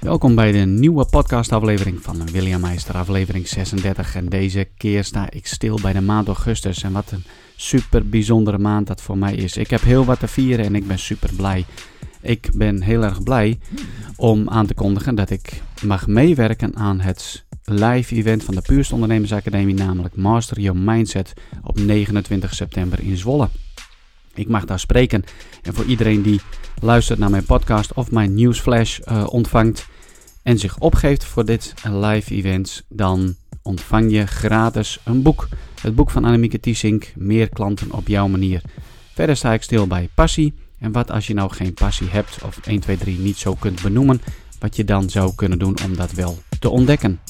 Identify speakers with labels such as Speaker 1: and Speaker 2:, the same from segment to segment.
Speaker 1: Welkom bij de nieuwe podcastaflevering van William Meister, aflevering 36. En deze keer sta ik stil bij de maand augustus. En wat een super bijzondere maand dat voor mij is. Ik heb heel wat te vieren en ik ben super blij. Ik ben heel erg blij om aan te kondigen dat ik mag meewerken aan het live event van de Puurste Ondernemersacademie, namelijk Master Your Mindset op 29 september in Zwolle. Ik mag daar spreken en voor iedereen die luistert naar mijn podcast of mijn nieuwsflash uh, ontvangt en zich opgeeft voor dit live event, dan ontvang je gratis een boek. Het boek van Annemieke Tiesink, Meer klanten op jouw manier. Verder sta ik stil bij passie. En wat als je nou geen passie hebt of 1, 2, 3 niet zo kunt benoemen, wat je dan zou kunnen doen om dat wel te ontdekken.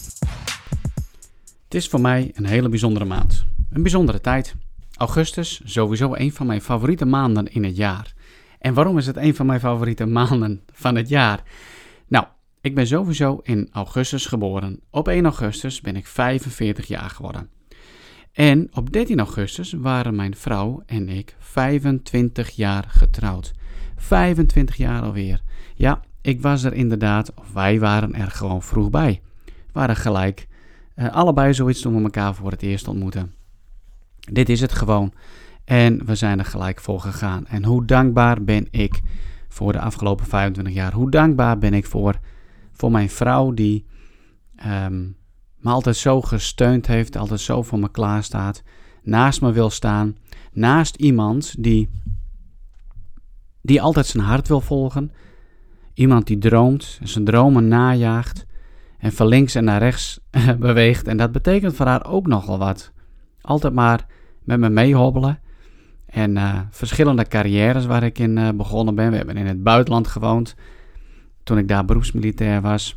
Speaker 1: Het is voor mij een hele bijzondere maand. Een bijzondere tijd. Augustus, sowieso een van mijn favoriete maanden in het jaar. En waarom is het een van mijn favoriete maanden van het jaar? Nou, ik ben sowieso in augustus geboren. Op 1 augustus ben ik 45 jaar geworden. En op 13 augustus waren mijn vrouw en ik 25 jaar getrouwd. 25 jaar alweer. Ja, ik was er inderdaad, of wij waren er gewoon vroeg bij. We waren gelijk uh, allebei zoiets toen we elkaar voor het eerst ontmoeten. Dit is het gewoon. En we zijn er gelijk voor gegaan. En hoe dankbaar ben ik voor de afgelopen 25 jaar? Hoe dankbaar ben ik voor, voor mijn vrouw die um, me altijd zo gesteund heeft, altijd zo voor me klaar staat, naast me wil staan, naast iemand die, die altijd zijn hart wil volgen, iemand die droomt, zijn dromen najaagt en van links en naar rechts beweegt. En dat betekent voor haar ook nogal wat. Altijd maar met me meehobbelen. En uh, verschillende carrières waar ik in uh, begonnen ben. We hebben in het buitenland gewoond. Toen ik daar beroepsmilitair was.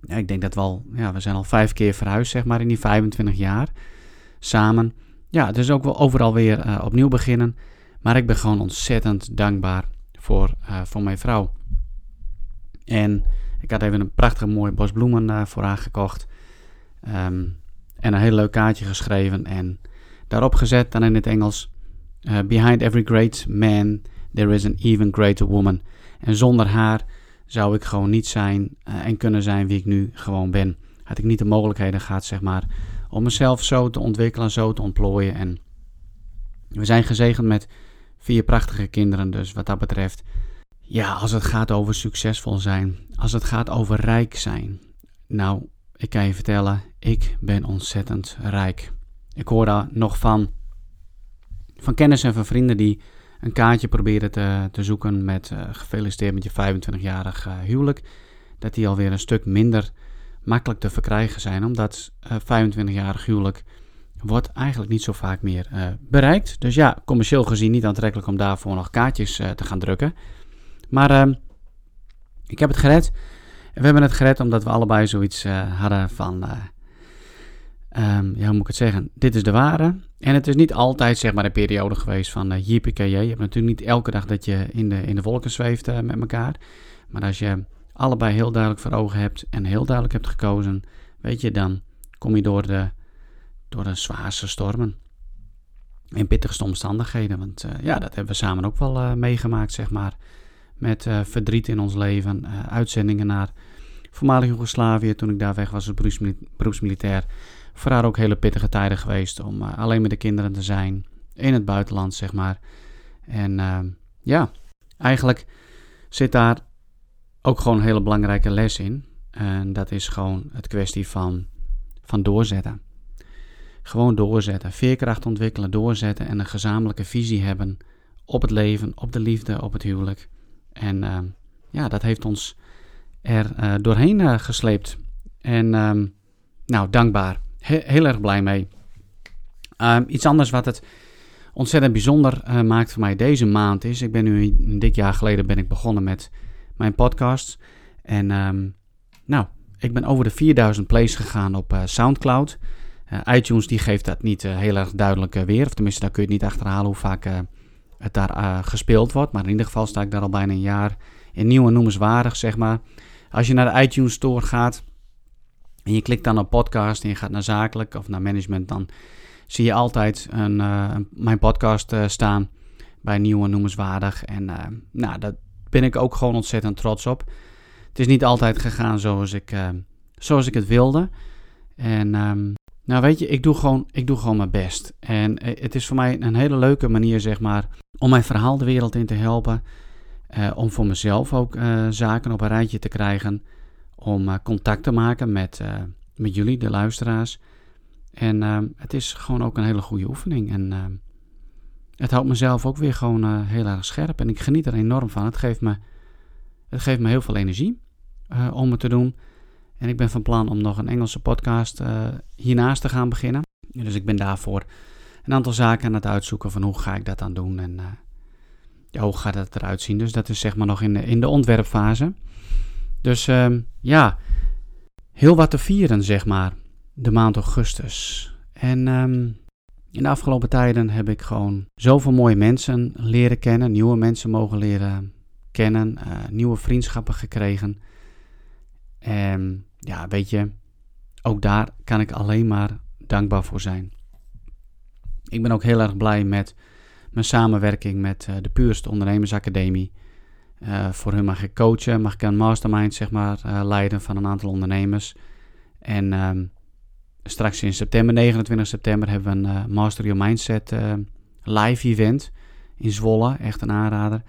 Speaker 1: Ja, ik denk dat we al, ja, we zijn al vijf keer verhuisd, zeg maar, in die 25 jaar. Samen. Ja, dus ook wel overal weer uh, opnieuw beginnen. Maar ik ben gewoon ontzettend dankbaar voor, voor mijn vrouw. En ik had even een prachtig mooi bos bloemen voor haar gekocht. Um, en een heel leuk kaartje geschreven. En daarop gezet, dan in het Engels. Uh, Behind every great man, there is an even greater woman. En zonder haar zou ik gewoon niet zijn uh, en kunnen zijn wie ik nu gewoon ben. Had ik niet de mogelijkheden gehad, zeg maar, om mezelf zo te ontwikkelen, zo te ontplooien. En we zijn gezegend met vier prachtige kinderen, dus wat dat betreft. Ja, als het gaat over succesvol zijn, als het gaat over rijk zijn. Nou, ik kan je vertellen, ik ben ontzettend rijk. Ik hoor daar nog van, van kennis en van vrienden die een kaartje proberen te, te zoeken met uh, gefeliciteerd met je 25-jarig uh, huwelijk. Dat die alweer een stuk minder makkelijk te verkrijgen zijn, omdat uh, 25-jarig huwelijk wordt eigenlijk niet zo vaak meer bereikt. Dus ja, commercieel gezien niet aantrekkelijk om daarvoor nog kaartjes te gaan drukken. Maar ehm, ik heb het gered. We hebben het gered omdat we allebei zoiets hadden van Um, ja, hoe moet ik het zeggen? Dit is de ware. En het is niet altijd zeg maar een periode geweest van uh, JPKJ. Je hebt natuurlijk niet elke dag dat je in de, in de wolken zweeft uh, met elkaar. Maar als je allebei heel duidelijk voor ogen hebt en heel duidelijk hebt gekozen, weet je, dan kom je door de, door de zwaarste stormen. In pittigste omstandigheden. Want uh, ja, dat hebben we samen ook wel meegemaakt, zeg maar. Met verdriet in ons leven, uitzendingen naar voormalig Joegoslavië toen ik daar weg was als beroepsmilitair voor haar ook hele pittige tijden geweest om uh, alleen met de kinderen te zijn. In het buitenland, zeg maar. En uh, ja, eigenlijk zit daar ook gewoon een hele belangrijke les in. En dat is gewoon het kwestie van, van doorzetten. Gewoon doorzetten. Veerkracht ontwikkelen, doorzetten en een gezamenlijke visie hebben op het leven, op de liefde, op het huwelijk. En uh, ja, dat heeft ons er doorheen gesleept. En nou, dankbaar heel erg blij mee. Ehm, iets anders wat het ontzettend bijzonder uh, maakt voor mij deze maand is... Ik ben nu een dik jaar geleden ben ik begonnen met mijn podcast. En um, nou, ik ben over de 4000 plays gegaan op uh, Soundcloud. Uh, iTunes die geeft dat niet heel erg duidelijk weer. Of tenminste, daar kun je het niet achterhalen hoe vaak het daar gespeeld wordt. Maar in ieder geval sta ik daar al bijna een jaar in nieuw en noemenswaardig, zeg maar. Als je naar de iTunes Store gaat en je klikt dan op podcast en je gaat naar zakelijk of naar management, dan zie je altijd een, uh, mijn podcast uh, staan bij Nieuw en Noemenswaardig. En uh, nou, daar ben ik ook gewoon ontzettend trots op. het is niet altijd gegaan zoals ik, zoals ik het wilde. En ehm, nou weet je, ik doe, gewoon, ik doe gewoon mijn best. En het is voor mij een hele leuke manier, zeg maar, om mijn verhaal de wereld in te helpen. om voor mezelf ook zaken op een rijtje te krijgen. Om contact te maken met, met jullie, de luisteraars. En ehm, het is gewoon ook een hele goede oefening. En het houdt mezelf ook weer gewoon heel erg scherp. En ik geniet er enorm van. Het geeft me, het geeft me heel veel energie om het te doen. En ik ben van plan om nog een Engelse podcast hiernaast te gaan beginnen. Dus ik ben daarvoor een aantal zaken aan het uitzoeken van hoe ga ik dat dan doen. En hoe gaat het eruit zien. Dus dat is zeg maar nog in de, in de ontwerpfase. Dus ehm, ja, heel wat te vieren zeg maar de maand augustus. En um, in de afgelopen tijden heb ik gewoon zoveel mooie mensen leren kennen, nieuwe mensen mogen leren kennen, uh, nieuwe vriendschappen gekregen. En ja, weet je, ook daar kan ik alleen maar dankbaar voor zijn. Ik ben ook heel erg blij met mijn samenwerking met uh, de Puurste Ondernemersacademie. Uh, voor hun mag ik coachen, mag ik een mastermind zeg maar, leiden van een aantal ondernemers. En um, straks in september, 29 september, hebben we een uh, Master Your Mindset live event in Zwolle. Echt een aanrader.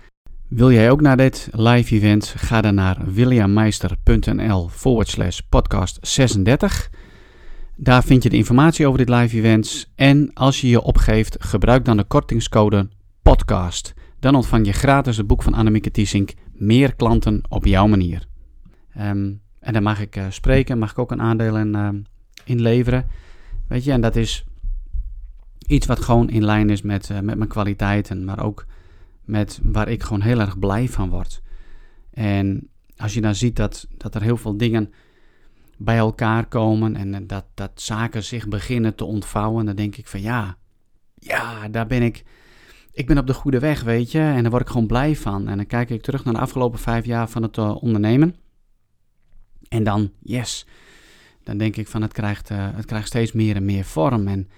Speaker 1: Wil jij ook naar dit live event? Ga dan naar williammeister.nl forward slash podcast 36. Daar vind je de informatie over dit live event. En als je je opgeeft, gebruik dan de kortingscode podcast. Dan ontvang je gratis het boek van Annemieke Tiesink. Meer klanten op jouw manier. Um, en dan mag ik uh, spreken, mag ik ook een aandeel in inleveren. Weet je, en dat is iets wat gewoon in lijn is met, uh, met mijn kwaliteiten, maar ook met waar ik gewoon heel erg blij van word. En als je dan ziet dat, dat er heel veel dingen bij elkaar komen en dat, dat zaken zich beginnen te ontvouwen, dan denk ik van ja, ja, daar ben ik. Ik ben op de goede weg, weet je, en daar word ik gewoon blij van. En dan kijk ik terug naar de afgelopen vijf jaar van het uh, ondernemen. En dan, yes, dan denk ik van het krijgt, uh, het krijgt steeds meer en meer vorm. En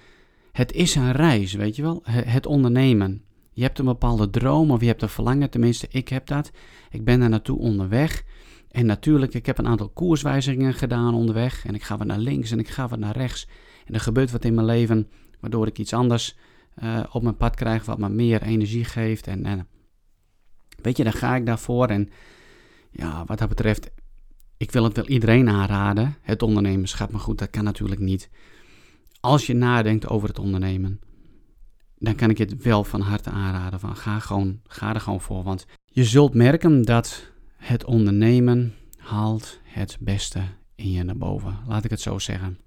Speaker 1: het is een reis, weet je wel, het ondernemen. Je hebt een bepaalde droom of je hebt een verlangen, tenminste ik heb dat. Ik ben daar naartoe onderweg. En natuurlijk, ik heb een aantal koerswijzigingen gedaan onderweg. En ik ga wat naar links en ik ga wat naar rechts. En er gebeurt wat in mijn leven, waardoor ik iets anders uh, op mijn pad krijg, wat me meer energie geeft. En, en weet je, dan ga ik daarvoor. En ja, wat dat betreft, ik wil het wel iedereen aanraden, het ondernemerschap, maar goed, dat kan natuurlijk niet. Als je nadenkt over het ondernemen, dan kan ik het wel van harte aanraden. Van ga, gewoon, ga er gewoon voor. Want je zult merken dat het ondernemen haalt het beste in je naar boven. Laat ik het zo zeggen.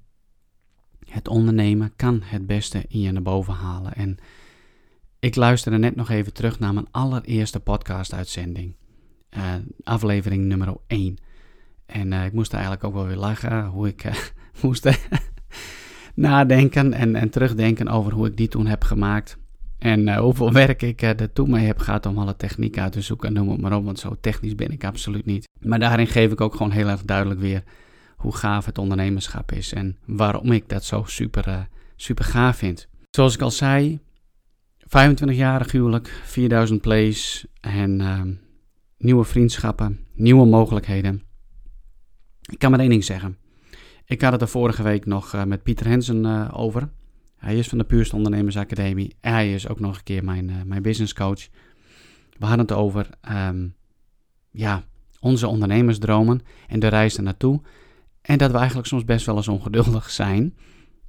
Speaker 1: Het ondernemen kan het beste in je naar boven halen. En ik luisterde net nog even terug naar mijn allereerste podcast-uitzending. Uh, aflevering nummer 1. En uh, ik moest eigenlijk ook wel weer lachen hoe ik uh, moest nadenken en, en terugdenken over hoe ik die toen heb gemaakt. En hoeveel werk ik er toen mee heb gehad om alle techniek uit te zoeken, noem het maar op, want zo technisch ben ik absoluut niet. Maar daarin geef ik ook gewoon heel erg duidelijk weer hoe gaaf het ondernemerschap is en waarom ik dat zo super, super gaaf vind. Zoals ik al zei, 25-jarig huwelijk, 4000 plays en ehm, nieuwe vriendschappen, nieuwe mogelijkheden. Ik kan maar één ding zeggen. Ik had het er vorige week nog uh, met Pieter Hensen uh, over. Hij is van de Puurste Ondernemersacademie. En hij is ook nog een keer mijn, mijn business coach. We hadden het over um, ja, onze ondernemersdromen en de reis er naartoe. En dat we eigenlijk soms best wel eens ongeduldig zijn.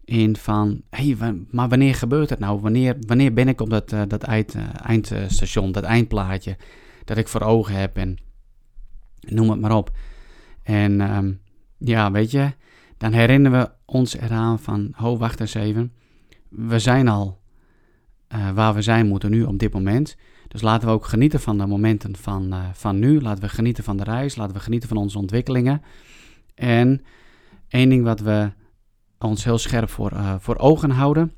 Speaker 1: In van, hé, hey, maar wanneer gebeurt het nou? Wanneer, wanneer ben ik op dat, dat eind, eindstation, dat eindplaatje dat ik voor ogen heb? En noem het maar op. En um, ja, weet je, dan herinneren we ons eraan van, ho, wacht eens even. We zijn al uh, waar we zijn moeten nu op dit moment. Dus laten we ook genieten van de momenten van, van nu. Laten we genieten van de reis. Laten we genieten van onze ontwikkelingen. En één ding wat we ons heel scherp voor, uh, voor ogen houden,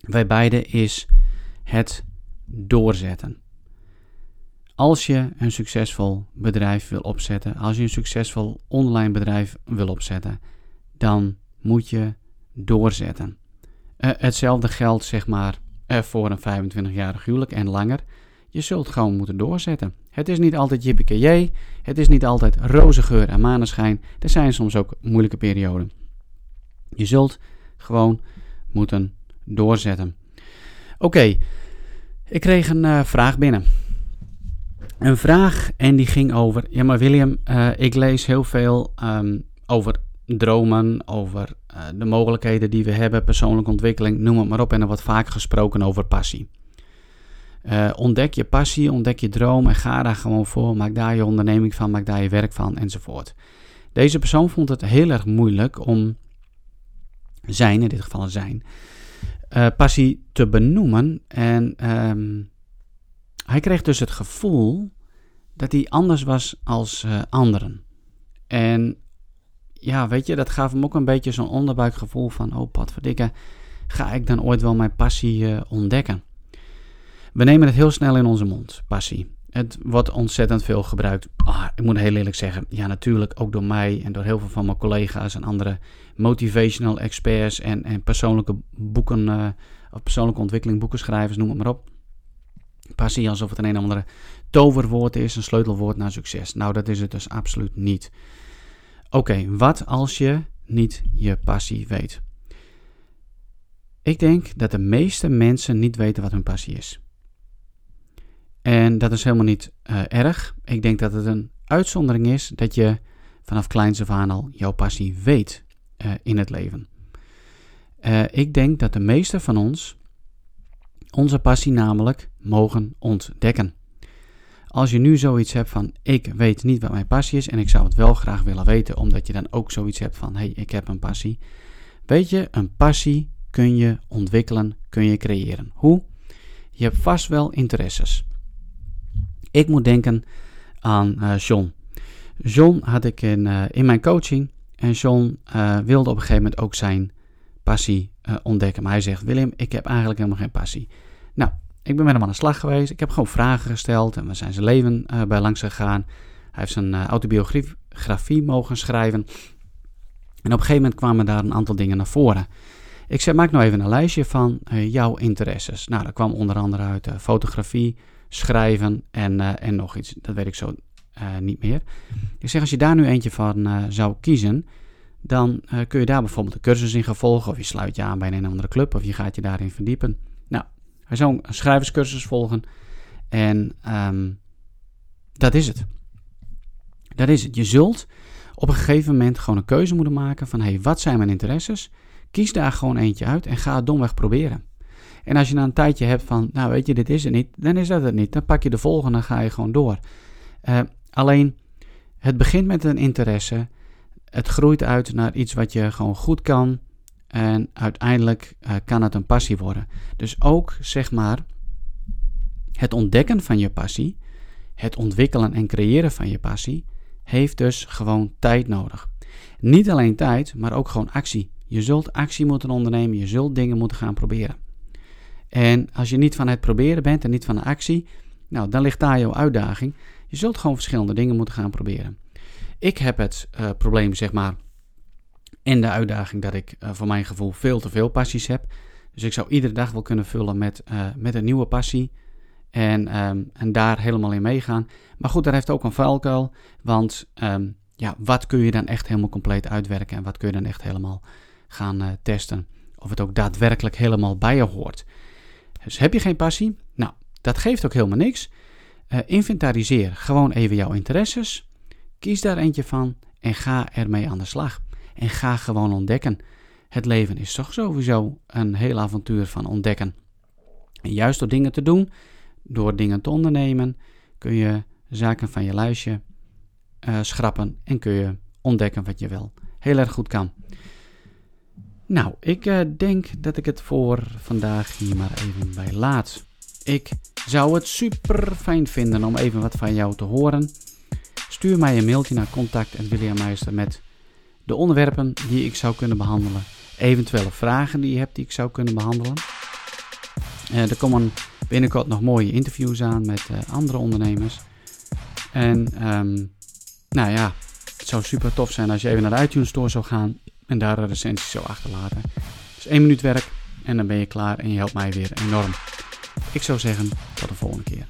Speaker 1: wij beiden, is het doorzetten. Als je een succesvol bedrijf wil opzetten, als je een succesvol online bedrijf wil opzetten, dan moet je doorzetten. Uh, hetzelfde geldt zeg maar uh, voor een 25-jarig huwelijk en langer. Je zult gewoon moeten doorzetten. Het is niet altijd jippie Het is niet altijd roze geur en maneschijn. Er zijn soms ook moeilijke perioden. Je zult gewoon moeten doorzetten. Oké, ik kreeg een uh, vraag binnen. Een vraag en die ging over. Ja, maar William, uh, ik lees heel veel um, over dromen, over uh, de mogelijkheden die we hebben, persoonlijke ontwikkeling, noem het maar op. En er wordt vaak gesproken over passie. Uh, ontdek je passie, ontdek je droom en ga daar gewoon voor. Maak daar je onderneming van, maak daar je werk van enzovoort. Deze persoon vond het heel erg moeilijk om zijn, in dit geval zijn, uh, passie te benoemen. En um, hij kreeg dus het gevoel dat hij anders was als uh, anderen. En ja, weet je, dat gaf hem ook een beetje zo'n onderbuikgevoel van, oh verdikken, ga ik dan ooit wel mijn passie ontdekken? We nemen het heel snel in onze mond, passie. Het wordt ontzettend veel gebruikt. Ah, ik moet heel eerlijk zeggen, ja natuurlijk ook door mij en door heel veel van mijn collega's en andere motivational experts en, en persoonlijke boeken, uh, of persoonlijke ontwikkeling, boekenschrijvers, noem het maar op. Passie alsof het een of andere toverwoord is, een sleutelwoord naar succes. Nou, dat is het dus absoluut niet. Oké, wat als je niet je passie weet? Ik denk dat de meeste mensen niet weten wat hun passie is. En dat is helemaal niet uh, erg. Ik denk dat het een uitzondering is dat je vanaf kleins af al jouw passie weet uh, in het leven. Uh, ik denk dat de meeste van ons onze passie namelijk mogen ontdekken. Als je nu zoiets hebt van ik weet niet wat mijn passie is en ik zou het wel graag willen weten, omdat je dan ook zoiets hebt van hé, hey, ik heb een passie. Weet je, een passie kun je ontwikkelen, kun je creëren. Hoe? Je hebt vast wel interesses. Ik moet denken aan uh, John. John had ik in, uh, in mijn coaching en John uh, wilde op een gegeven moment ook zijn passie ontdekken. Maar hij zegt, Willem, ik heb eigenlijk helemaal geen passie. Nou, ik ben met hem aan de slag geweest. Ik heb gewoon vragen gesteld en we zijn zijn leven uh, bij langs gegaan. Hij heeft zijn uh, autobiografie mogen schrijven. En op een gegeven moment kwamen daar een aantal dingen naar voren. Ik zei, maak nou even een lijstje van uh, jouw interesses. Nou, dat kwam onder andere uit fotografie, schrijven en, en nog iets. Dat weet ik zo niet meer. Ik zeg, als je daar nu eentje van zou kiezen, dan kun je daar bijvoorbeeld een cursus in gaan volgen. Of je sluit je aan bij een andere club of je gaat je daarin verdiepen. Nou, hij zou een schrijverscursus volgen. En um, dat is het. Dat is het. Je zult op een gegeven moment gewoon een keuze moeten maken van... hé, hey, wat zijn mijn interesses? Kies daar gewoon eentje uit en ga het domweg proberen. En als je na een tijdje hebt van, nou weet je, dit is het niet, dan is dat het niet. Dan pak je de volgende en ga je gewoon door. Uh, alleen, het begint met een interesse. Het groeit uit naar iets wat je gewoon goed kan. En uiteindelijk uh, kan het een passie worden. Dus ook zeg maar het ontdekken van je passie, het ontwikkelen en creëren van je passie, heeft dus gewoon tijd nodig. Niet alleen tijd, maar ook gewoon actie. Je zult actie moeten ondernemen, je zult dingen moeten gaan proberen. En als je niet van het proberen bent en niet van de actie, nou, dan ligt daar jouw uitdaging. Je zult gewoon verschillende dingen moeten gaan proberen. Ik heb het uh, probleem, zeg maar, en de uitdaging dat ik uh, voor mijn gevoel veel te veel passies heb. Dus ik zou iedere dag wel kunnen vullen met, uh, met een nieuwe passie. En, um, en daar helemaal in meegaan. Maar goed, dat heeft ook een valkuil. Want um, ja, wat kun je dan echt helemaal compleet uitwerken? En wat kun je dan echt helemaal gaan testen? Of het ook daadwerkelijk helemaal bij je hoort. Dus heb je geen passie? Nou, dat geeft ook helemaal niks. inventariseer gewoon even jouw interesses. Kies daar eentje van en ga ermee aan de slag. En ga gewoon ontdekken. Het leven is toch sowieso een heel avontuur van ontdekken. En juist door dingen te doen, door dingen te ondernemen, kun je zaken van je lijstje uh, schrappen en kun je ontdekken wat je wel heel erg goed kan. Nou, ik uh, denk dat ik het voor vandaag hier maar even bij laat. Ik zou het super fijn vinden om even wat van jou te horen. Stuur mij een mailtje naar contact.williammeister met de onderwerpen die ik zou kunnen behandelen, eventuele vragen die je hebt die ik zou kunnen behandelen. Uh, er komen binnenkort nog mooie interviews aan met uh, andere ondernemers. En um, nou ja, het zou super tof zijn als je even naar de iTunes Store zou gaan en daar een recensie zou achterlaten. Dus één minuut werk en dan ben je klaar en je helpt mij weer enorm. Ik zou zeggen, tot de volgende keer.